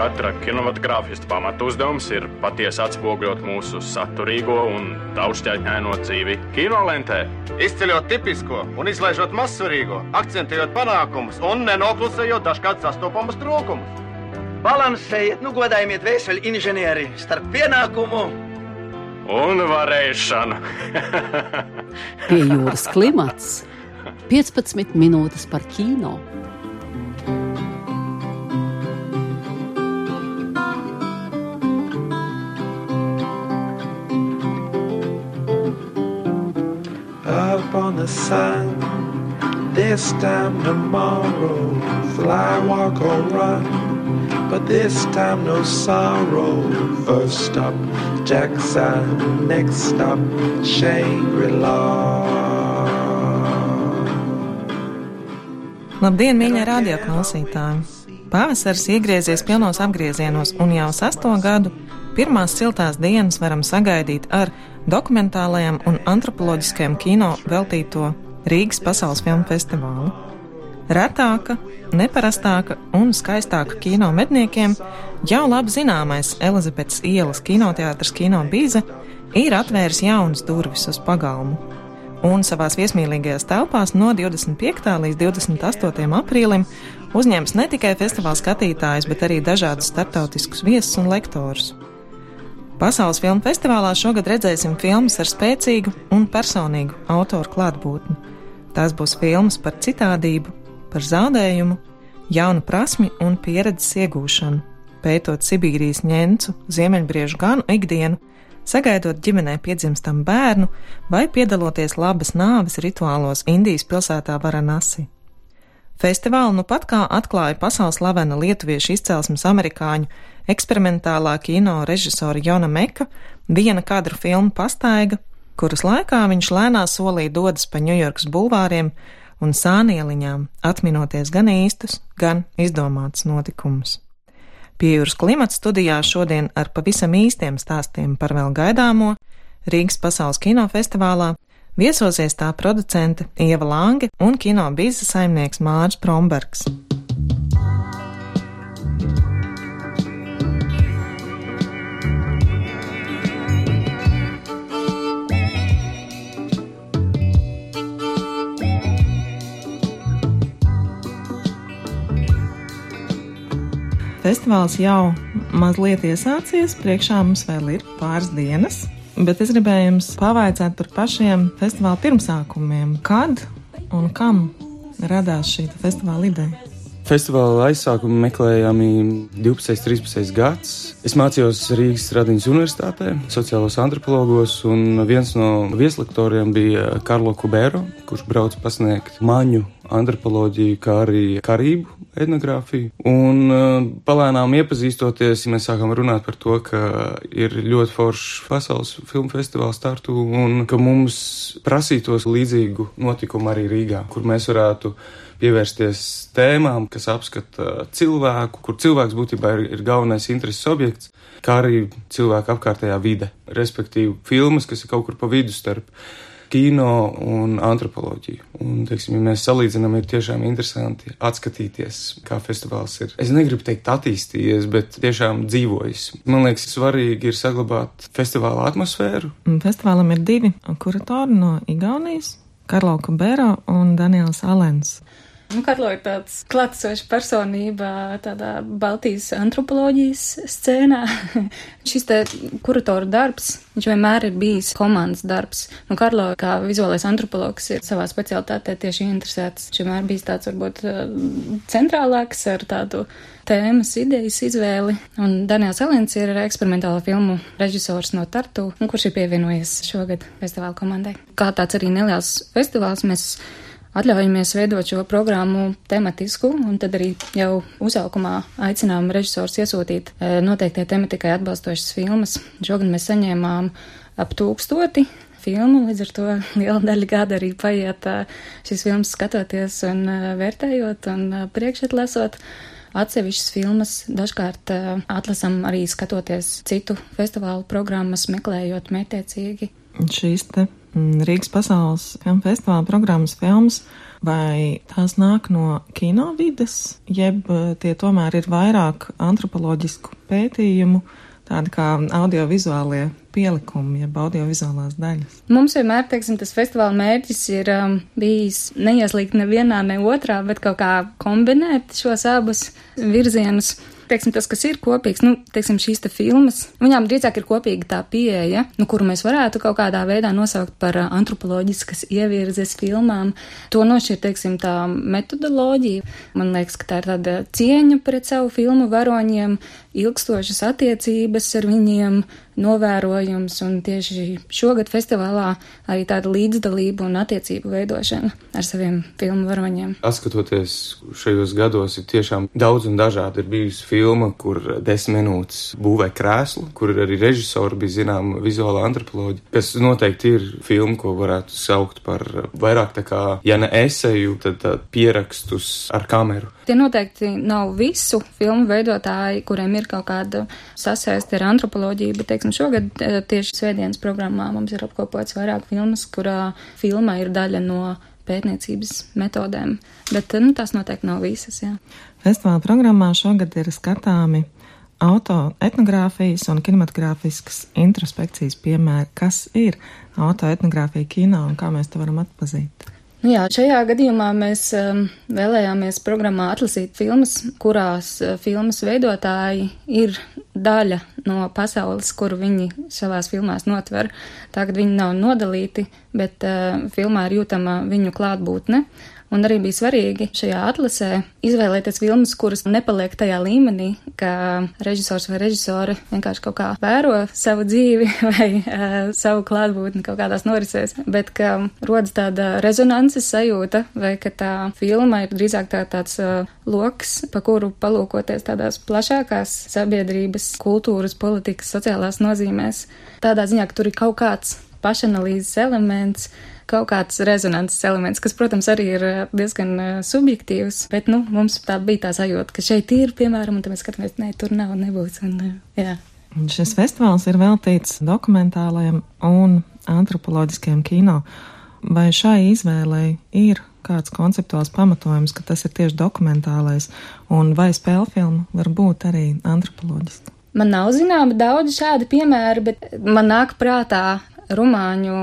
Katra kinematogrāfista pamatu uzdevums ir patiesi atspoguļot mūsu saturīgo un daudzšķaitņaino dzīvi kinolentē. Izceļot tipisko un izlaižot mazsvarīgo, akcentējot panākumus un nenoklusējot dažkārt sastopamus trūkumus. Balansējiet, nu godājiet vēseli inženieri starp pienākumu un varēšanu. Pie jūras klimats 15 minūtes par kino. up on the sun. This time tomorrow, fly, walk, or run. But this time no sorrow. First stop, Jackson. Next stop, Shangri-La. Labdien, mīļie radioklausītāji! Pavasaris iegriezies pilnos apgriezienos, un jau sesto gadu pirmās siltās dienas varam sagaidīt ar dokumentālajam un antropoloģiskajam kino veltīto Rīgas pasaules filmu festivālu. Retāka, neparastāka un skaistāka kino medniekiem jau labi zināmais Elizabetes ielas kinoteātris Kino Bīze ir atvēris jaunas durvis uz pagalmu. Un savās viesmīlīgajās telpās no 25. līdz 28. aprīlim uzņems ne tikai festivāla skatītājus, bet arī dažādus startautiskus viesus un lektorus. Pasaules filmu festivālā šogad redzēsim filmas ar spēcīgu un personīgu autoru klātbūtni. Tās būs filmas par citādību, par zaudējumu, jaunu prasmi un pieredzes iegūšanu, pētot Sibīrijas ņēncu, ziemeļbriežu ganu ikdienu, sagaidot ģimenē piedzimstam bērnu vai piedaloties labas nāves rituālos Indijas pilsētā Varanasi. Festivālu nu pat kā atklāja pasaules slavena lietuviešu izcelsmes amerikāņu eksperimentālā kino režisora Jona Meka viena kadra filma pastaiga, kuras laikā viņš lēnā solī dodas pa Ņujorkas bulvāriem un sānieliņām, atminoties gan īstus, gan izdomātus notikumus. Pie jūras klimata studijā šodien ar pavisam īstiem stāstiem par vēl gaidāmo Rīgas pasaules kinofestivālā Viesosies tā producente Ieva Lange un kino biznesa saimnieks Mārcis Prombergs. Festivāls jau mazliet iesācies, priekšā mums vēl ir pāris dienas. Bet es gribēju jums pavaicāt par pašiem festivāla pirmsākumiem. Kad un kam radās šī festivāla ideja? Festivāla aizsākumu meklējami 12. un 13. gads. Es mācījos Rīgas Radiņas Universitātē, sociālos antropologos, un viens no vieslektoriem bija Karlo Kubero, kurš brauc pasniegt maņu antropoloģiju, kā arī karību etnogrāfiju. Un uh, palēnām iepazīstoties, mēs sākām runāt par to, ka ir ļoti foršs pasaules filmu festivāls startu un ka mums prasītos līdzīgu notikumu arī Rīgā, kur mēs varētu pievērsties tēmām, kas apskata cilvēku, kur cilvēks būtībā ir, ir galvenais intereses objekts, kā arī cilvēka apkārtējā vide, respektīvi filmas, kas ir kaut kur pa vidu starp kino un antropoloģiju. Un, teiksim, ja mēs salīdzinām, ir tiešām interesanti atskatīties, kā festivāls ir. Es negribu teikt attīstījies, bet tiešām dzīvojis. Man liekas, svarīgi ir saglabāt festivāla atmosfēru. Festivālam ir divi kuratori no Igaunijas - Karlo Kubero un Daniels Alens. Nu, Karlo ir tāds klātsošs personība tādā Baltijas antropoloģijas scēnā. Šis te kuratoru darbs, viņš vienmēr ir bijis komandas darbs. Nu, Karlo, kā vizuālais antropologs, ir savā specialitātē tieši interesēts. Viņš vienmēr bijis tāds varbūt centrālāks ar tādu tēmas idejas izvēli. Un Daniels Elens ir eksperimentāla filmu režisors no Tartu, kurš ir pievienojies šogad festivāla komandai. Kā tāds arī neliels festivāls, mēs atļaujamies veidot šo programmu tematisku, un tad arī jau uzsaukumā aicinām režisors iesūtīt e, noteiktai tematikai atbalstošas filmas. Šogad mēs saņēmām ap tūkstoti filmu, līdz ar to liela daļa gada arī paiet e, šīs filmas skatoties un e, vērtējot un priekšetlasot. Atsevišķas filmas dažkārt atlasam arī skatoties citu festivālu programmas, meklējot mētiecīgi. Šīs te Rīgas pasaules filmu festivāla programmas filmas vai tās nāk no kino vides, jeb eh, tie tomēr ir vairāk antropoloģisku pētījumu, tādi kā audiovizuālie pielikumi, jeb audiovizuālās daļas. Mums vienmēr, teiksim, tas festivāla mērķis ir um, bijis neieslīgt nevienā, ne otrā, bet kaut kā kombinēt šos abus virzienus teiksim, tas, kas ir kopīgs, nu, teiksim, šīs te filmas, viņām drīzāk ir kopīga tā pieeja, nu, kuru mēs varētu kaut kādā veidā nosaukt par antropoloģiskas ievirzes filmām. To nošķir, teiksim, tā metodoloģija. Man liekas, ka tā ir tāda cieņa pret savu filmu varoņiem, ilgstošas attiecības ar viņiem, novērojums, un tieši šogad festivālā arī tāda līdzdalība un attiecību veidošana ar saviem filmu varoņiem. Atskatoties šajos gados, ir tiešām daudz un dažādi. Ir bijusi filma, kur desmit minūtes būvē krēslu, kur arī režisori bija zināma vizuāla antropoloģija, kas noteikti ir filma, ko varētu saukt par vairāk tā kā, ja ne eseju, tad tā, pierakstus ar kameru. Tie noteikti nav visu filmu veidotāji, kuriem ir kaut kāda sasaisti ar antropoloģiju, bet, teiksim, šogad eh, tieši svētdienas programmā mums ir apkopots vairāk filmas, kurā filma ir daļa no pētniecības metodēm, bet, nu, tās noteikti nav visas, jā. Festivāla programmā šogad ir skatāmi auto etnogrāfijas un kinematogrāfiskas introspekcijas piemēri, kas ir auto etnogrāfija kino un kā mēs to varam atpazīt. Nu jā, šajā gadījumā mēs um, vēlējāmies programmā atlasīt filmas, kurās uh, filmas veidotāji ir daļa no pasaules, kuru viņi savās filmās notver. Tagad viņi nav nodalīti, bet uh, filmā ir jūtama viņu klātbūtne. Un arī bija svarīgi šajā atlasē izvēlēties filmas, kuras nepaliek tajā līmenī, ka režisors vai režisore vienkārši kaut kā vēro savu dzīvi vai uh, savu klātbūtni kaut kādās norisēs, bet ka rodas tāda rezonances sajūta vai ka tā filma ir drīzāk tā, tāds uh, loks, pa kuru palūkoties tādās plašākās sabiedrības, kultūras, politikas, sociālās nozīmēs. Tādā ziņā, ka tur ir kaut kāds pašanalīzes elements, kaut kāds rezonanses elements, kas, protams, arī ir eh, diezgan uh, subjektīvs, bet, nu, mums tā bija tā sajūta, ka šeit ir, piemēram, un tad mēs skatāmies, nē, tur nav, nebūs, un, uh, jā. Šis festivāls ir veltīts dokumentālajam un antropoloģiskajam kino. Vai šai izvēlei ir kāds konceptuāls pamatojums, ka tas ir tieši dokumentālais, un vai spēļu filma var būt arī antropoloģiska? Man nav zināma daudz šādi piemēri, bet man nāk prātā rumāņu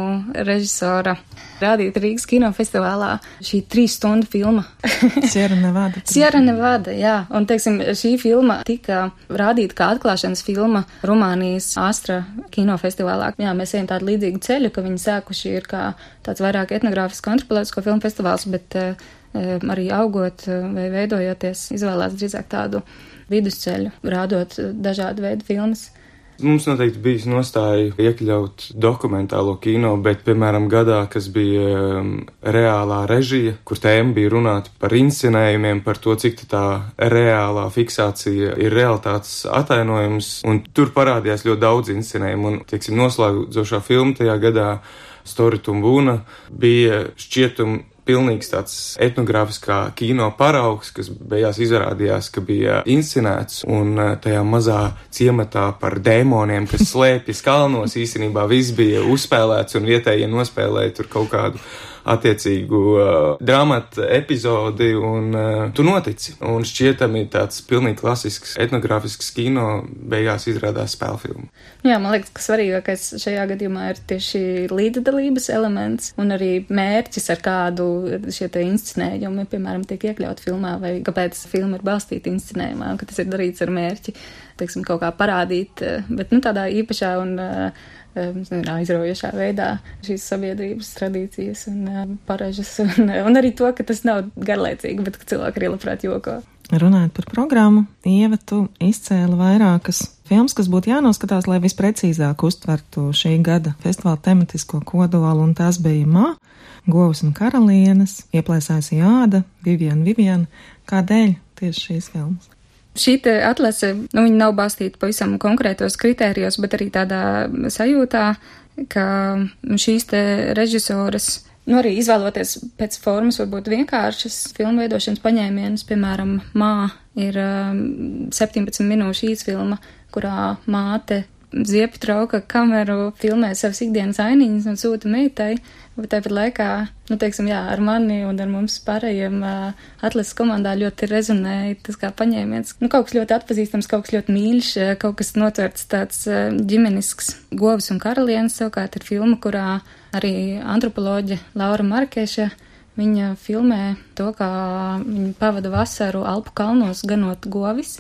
režisora rādīta Rīgas kinofestivālā šī trīs stundu filma. Sierra Nevada. Sierra Nevada, jā. Un, teiksim, šī filma tika rādīta kā atklāšanas filma Rumānijas Astra kinofestivālā. Jā, mēs ejam tādu līdzīgu ceļu, ka viņi sākuši ir kā tāds vairāk etnogrāfisku antropoloģisko filmu festivāls, bet uh, arī augot uh, vai veidojoties izvēlēts drīzāk tādu vidusceļu, rādot dažādu veidu filmas. Mums noteikti bija nostāja iekļaut dokumentālo kino, bet, piemēram, gadā, kas bija um, reālā režija, kur tēma bija runāt par inscenējumiem, par to, cik tā reālā fiksācija ir realitātes atainojums, un tur parādījās ļoti daudz inscenējumu, un, teiksim, noslēdzošā filma tajā gadā Story Tumbuna bija šķietum pilnīgs tāds etnogrāfiskā kino paraugs, kas beigās izrādījās, ka bija inscenēts un eh, tajā mazā ciematā par dēmoniem, kas slēpjas kalnos, īstenībā viss bija uzspēlēts un vietējie nospēlēja tur kaut kādu attiecīgu uh, dramatu epizodi, un uh, tu notici. Un šķietami tāds pilnīgi klasisks etnogrāfisks kino beigās izrādās spēļu filmu. Jā, man liekas, ka svarīgākais šajā gadījumā ir tieši līdzdalības elements un arī mērķis, ar kādu šie te inscenējumi, piemēram, tiek iekļaut filmā, vai kāpēc filma ir balstīta inscenējumā, ka tas ir darīts ar mērķi, teiksim, kaut kā parādīt, uh, bet, nu, tādā īpašā un uh, aizraujošā veidā šīs sabiedrības tradīcijas un parežas, un, un arī to, ka tas nav garlaicīgi, bet ka cilvēki arī labprāt joko. Runājot par programmu, Ieva, tu izcēli vairākas filmas, kas būtu jānoskatās, lai visprecīzāk uztvertu šī gada festivāla tematisko kodolu, un tās bija Mā, Govs un Karalienes, Ieplēsājs Jāda, Viviana Viviana. Kādēļ tieši šīs filmas? Šī atlase, nu, viņa nav balstīta pavisam konkrētos kritērijos, bet arī tādā sajūtā, ka šīs te režisoras, nu, arī izvēloties pēc formas, varbūt vienkāršas filmu veidošanas paņēmienus, piemēram, Mā ir um, 17 minūšu īsfilma, kurā māte ziepju trauka kameru, filmē savas ikdienas ainiņas un sūta meitai. Bet tāpat laikā, nu, teiksim, jā, ar mani un ar mums pārējiem uh, atlases komandā ļoti rezonēja tas kā paņēmiens. Nu, kaut kas ļoti atpazīstams, kaut kas ļoti mīļš, kaut kas notverts tāds uh, ģimenisks. Govis un karalienes savukārt ir filma, kurā arī antropoloģe Laura Markeša viņa filmē to, kā viņa pavada vasaru Alpu kalnos ganot govis.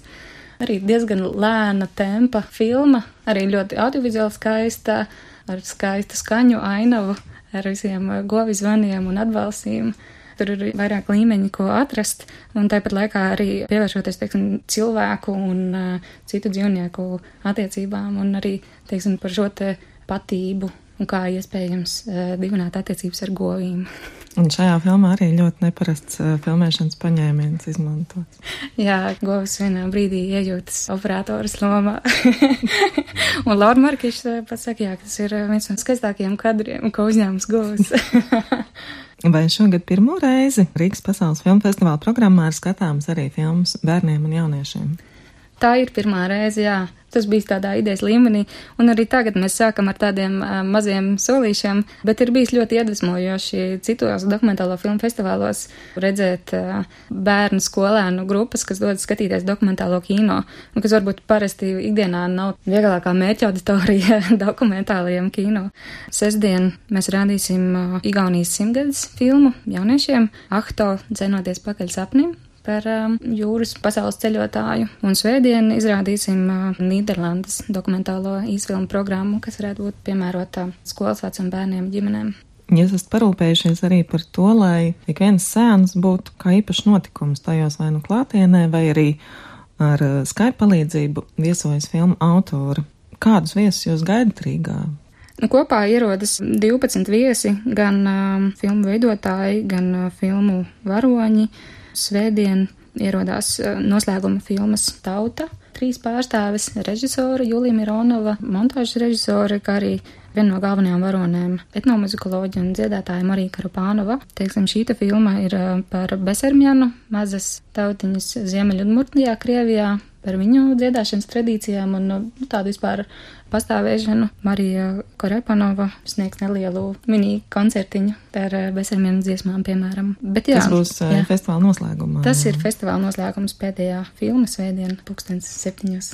Arī diezgan lēna tempa filma, arī ļoti audiovizuāli skaista, ar skaistu skaņu ainavu ar visiem uh, govi zvaniem un atbalstīm. Tur ir vairāk līmeņi, ko atrast, un tāpat laikā arī pievēršoties, teiksim, cilvēku un uh, citu dzīvnieku attiecībām, un arī, teiksim, par šo patību un kā iespējams uh, divināt attiecības ar govīm. Un šajā filmā arī ļoti neparasts uh, filmēšanas paņēmiens izmantots. Jā, govs vienā brīdī iejūtas operatoras lomā. un Laura Markišs uh, pasaka, jā, tas ir uh, viens no skaistākajiem kadriem, ko uzņēmums govs. Vai šogad pirmo reizi Rīgas pasaules filmu festivāla programmā ir skatāms arī filmas bērniem un jauniešiem? Tā ir pirmā reize, jā. Tas bija tādā idejas līmenī, un arī tagad mēs sākam ar tādiem uh, maziem solīšiem, bet ir bijis ļoti iedvesmojoši citos dokumentālo filmu festivālos redzēt uh, bērnu skolēnu grupas, kas dodas skatīties dokumentālo kino, un kas varbūt parasti ikdienā nav vieglākā mērķa auditorija dokumentālajiem kino. Sestdien mēs rādīsim uh, Igaunijas simtgadus filmu jauniešiem Ahto dzenoties pakaļ sapnim par um, jūras pasaules ceļotāju. Un svētdien izrādīsim uh, Nīderlandes dokumentālo īsfilmu programmu, kas varētu būt piemērota skolas vecuma bērniem ģimenēm. Jūs esat parūpējušies arī par to, lai ik viens sēns būtu kā īpašs notikums tajos vai nu klātienē, vai arī ar uh, Skype palīdzību viesojas filmu autora. Kādus viesus jūs gaidat Rīgā? Nu, kopā ierodas 12 viesi, gan um, filmu veidotāji, gan uh, filmu varoņi. Svētdien ierodās eh, noslēguma filmas Tauta. Trīs pārstāvis - režisora Julija Mironova, montāžas režisora, kā arī viena no galvenajām varonēm - etnomuzikoloģija un dziedātāja Marija Karupānova. Teiksim, šī filma ir eh, par Besermjanu, mazas tautiņas Ziemeļudmurtijā, Krievijā, par viņu dziedāšanas tradīcijām un nu, tādu vispār pastāvēšanu. Marija Korepanova sniegs nelielu mini koncertiņu ar eh, bezarmienu dziesmām, piemēram. Bet, jā, tas būs eh, jā. festivāla noslēgumā. Tas jā. ir festivāla noslēgums pēdējā filma svētdien, pulkstens septiņos.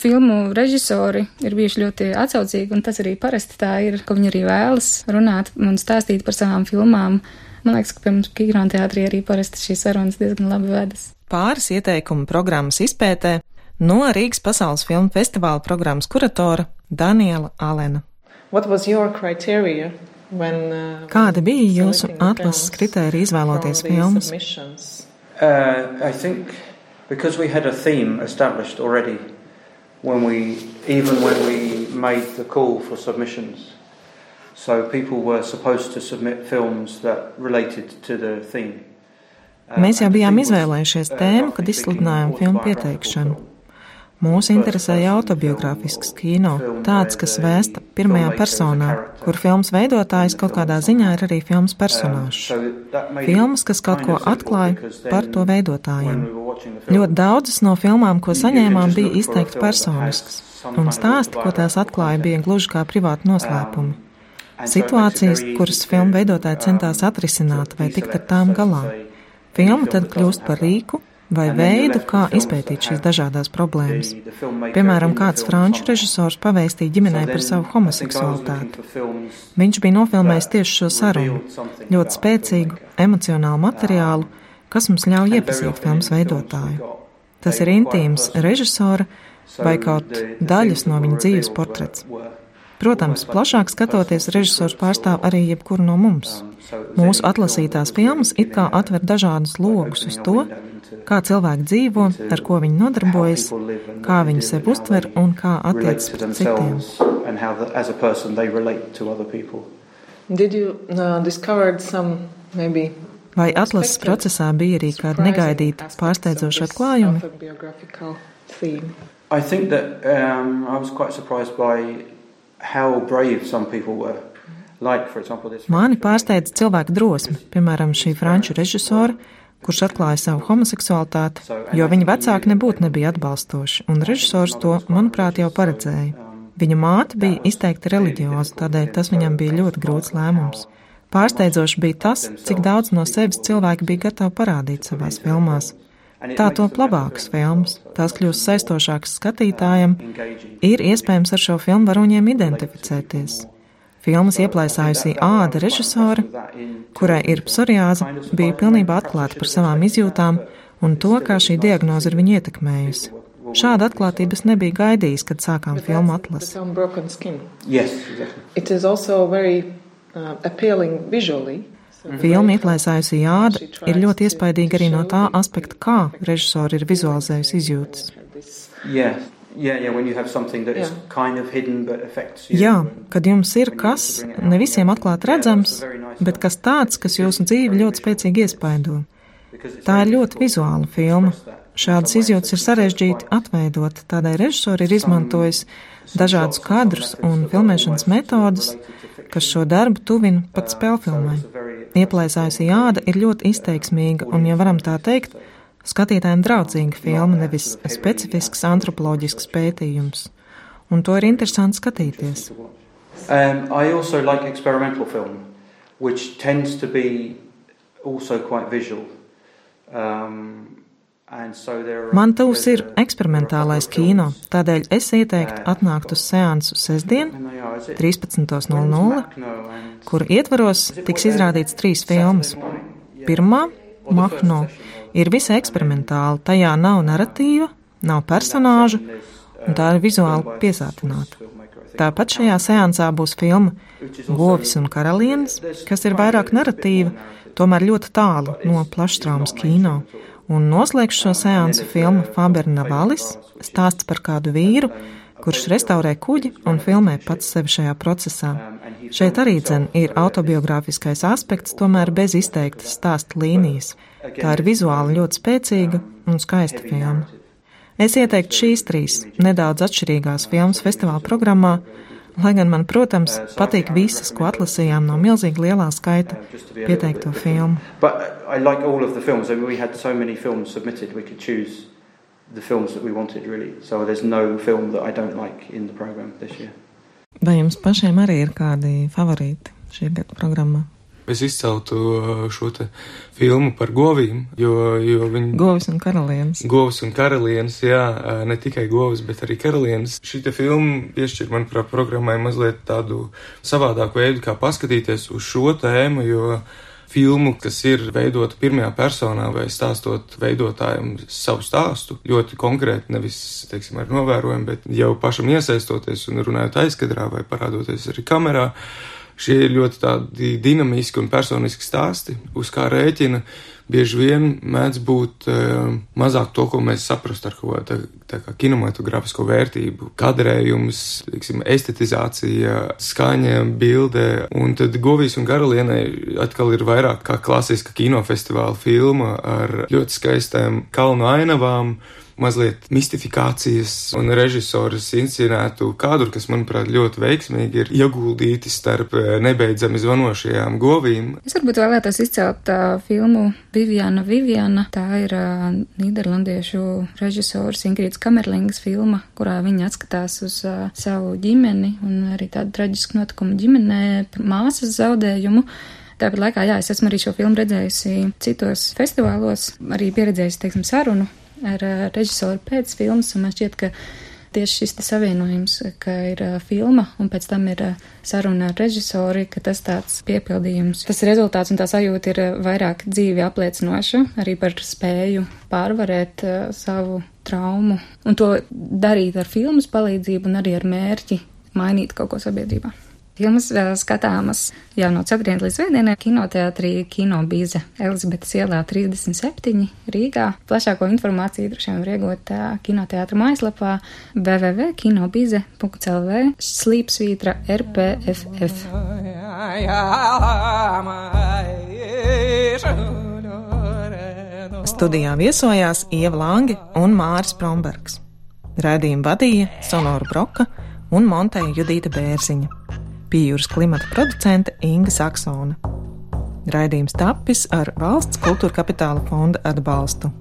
Filmu režisori ir bijuši ļoti atsaucīgi, un tas arī parasti tā ir, ka viņi arī vēlas runāt un stāstīt par savām filmām. Man liekas, ka pirms Kīgrāna arī parasti šīs sarunas diezgan labi vedas. Pāris ieteikumu programmas izpētē no Rīgas pasaules filmu festivāla programmas kuratora Daniela Alena. When, uh, Kādi bija jūsu atlases kritēriji izvēloties filmas? Uh, because we had a theme established already when we, even when we made the call for submissions. So people were supposed to submit films that related to the theme. Mēs jau bijām izvēlējušies tēmu, kad izsludinājām filmu pieteikšanu. Mūs interesēja autobiogrāfisks kino, tāds, kas vēsta pirmajā personā, kur filmas veidotājs kaut kādā ziņā ir arī filmas personāžs. Filmas, kas kaut ko atklāja par to veidotājiem. Ļoti daudzas no filmām, ko saņēmām, bija izteikti personiskas, un stāsti, ko tās atklāja, bija gluži kā privāti noslēpumi. Situācijas, kuras filmu veidotāji centās atrisināt vai tikt ar tām galā. Filma tad kļūst par rīku vai veidu, kā izpētīt šīs dažādas problēmas. Piemēram, kāds franču režisors pavēstīja ģimenei par savu homoseksualitāti. Viņš bija nofilmējis tieši šo sarunu, ļoti spēcīgu, emocionālu materiālu, kas mums ļauj iepazīt filmas veidotāju. Tas ir intīms režisora vai kaut daļas no viņa dzīves portrets. Protams, plašāk skatoties, režisors pārstāv arī jebkuru no mums. Mūsu atlasītās filmas it kā atver dažādus logus uz to, kā cilvēki dzīvo, ar ko viņi nodarbojas, kā viņi sev uztver un kā attiecas pret citiem. Uh, Vai atlases procesā bija arī kādi negaidīti pārsteidzoši atklājumi? I think that um, I was quite surprised by Mani pārsteidza cilvēka drosme, piemēram, šī franču režisora, kurš atklāja savu homoseksualitāti, jo viņa vecāki nebūtu nebija atbalstoši, un režisors to, manuprāt, jau paredzēja. Viņa māte bija izteikti reliģioza, tādēļ tas viņam bija ļoti grūts lēmums. Pārsteidzoši bija tas, cik daudz no sevis cilvēki bija gatavi parādīt savās filmās. Tā top labākas filmas, tās kļūst saistošākas skatītājam, ir iespējams ar šo filmu varoņiem identificēties. Filmas ieplaisājusī āda režisore, kurai ir psoriāze, bija pilnībā atklāta par savām izjūtām un to, kā šī diagnoze ir viņu ietekmējusi. Šāda atklātības nebija gaidījis, kad sākām filmu atlasi. Yes, exactly. Filma ieplēsājusi jāda ir ļoti iespaidīga arī no tā aspekta, kā režisori ir vizualizējusi izjūtas. Yeah. Yeah, yeah, when you have something that is kind of hidden but affects you. Jā, kad jums ir kas ne visiem atklāt redzams, bet kas tāds, kas jūsu dzīvi ļoti spēcīgi iespaido. Tā ir ļoti vizuāla filma. Šādas izjūtas ir sarežģīti atveidot, tādēļ režisori ir izmantojis dažādus kadrus un filmēšanas metodus, kas šo darbu tuvina pat spēlfilmai. Ieplēsājusi jāda ir ļoti izteiksmīga un, ja varam tā teikt, skatītājiem draudzīga filma, nevis specifisks antropoloģisks pētījums. Un to ir interesanti skatīties. Um, I also like experimental film, which tends to be also quite visual. Um, Man tūs ir eksperimentālais kino, tādēļ es ieteiktu atnākt uz seansu sestdien, 13.00, kur ietvaros tiks izrādīts trīs filmas. Pirmā, Mahno, ir visai eksperimentāla, tajā nav narratīva, nav personāžu, un tā ir vizuāli piesātināta. Tāpat šajā seansā būs filma Govis un karalienes, kas ir vairāk narratīva, tomēr ļoti tālu no plašstraumas kino Un noslēgšu šo seansu filmu Faberna Valis - stāsts par kādu vīru, kurš restaurē kuģi un filmē pats sevi šajā procesā. Šeit arī dzen ir autobiogrāfiskais aspekts, tomēr bez izteiktas stāsta līnijas. Tā ir vizuāli ļoti spēcīga un skaista filma. Es ieteiktu šīs trīs nedaudz atšķirīgās filmas festivāla programmā, Lai gan man, protams, patīk visas, ko atlasījām no milzīgi lielā skaita pieteikto filmu. Vai jums pašiem arī ir kādi favorīti šī gada programmā? es izceltu uh, šo filmu par govīm, jo, jo viņi. Govis un karalienes. Govis un karalienes, jā, uh, ne tikai govis, bet arī karalienes. Šī filma piešķir, manuprāt, programmai mazliet tādu savādāku veidu, kā paskatīties uz šo tēmu, jo filmu, kas ir veidota pirmajā personā vai stāstot veidotājiem savu stāstu, ļoti konkrēti, nevis, teiksim, ar novērojumu, bet jau pašam iesaistoties un runājot aizkadrā vai parādoties arī kamerā. Šie ir ļoti tādi dinamiski un personiski stāsti, uz kā rēķina bieži vien mēdz būt uh, mazāk to, ko mēs saprast ar kādu tā, tā kinematogrāfisko vērtību, kadrējums, teiksim, estetizācija, skaņa, bilde, un tad Govijas un Garalienai atkal ir vairāk kā klasiska kinofestivāla filma ar ļoti skaistām kalnu ainavām mazliet mistifikācijas un režisoras inscenētu kadru, kas, manuprāt, ļoti veiksmīgi ir ieguldīti starp eh, nebeidzami zvanošajām govīm. Es varbūt vēlētos izcelt uh, filmu Viviana Viviana. Tā ir uh, Nīderlandiešu režisors Ingrīds Kamerlings filma, kurā viņa atskatās uz uh, savu ģimeni un arī tādu traģisku notikumu ģimenē, māsas zaudējumu. Tāpat laikā, jā, es esmu arī šo filmu redzējusi citos festivālos, arī pieredzējusi, teiksim, sarunu ar režisoru pēc filmas, un man šķiet, ka tieši šis savienojums, ka ir filma un pēc tam ir saruna ar režisori, ka tas tāds piepildījums, tas rezultāts un tā sajūta ir vairāk dzīvi apliecinoša arī par spēju pārvarēt savu traumu un to darīt ar filmas palīdzību un arī ar mērķi mainīt kaut ko sabiedrībā. Filmas skatāmas jau no ceturtdienas līdz svētdienai kinoteātrī Kino Bīze Elizabetes ielā 37 Rīgā. Plašāko informāciju droši vien var iegūt kinoteātra mājaslapā www.kinobize.lv slīpsvītra RPFF. Studijā viesojās Ieva Lange un Māris Prombergs. Raidījumu vadīja Sonora Broka un Monteja Judīta Bērziņa pie jūras klimata producente Inga Saksona. Raidījums tapis ar valsts kultūra kapitāla fonda atbalstu.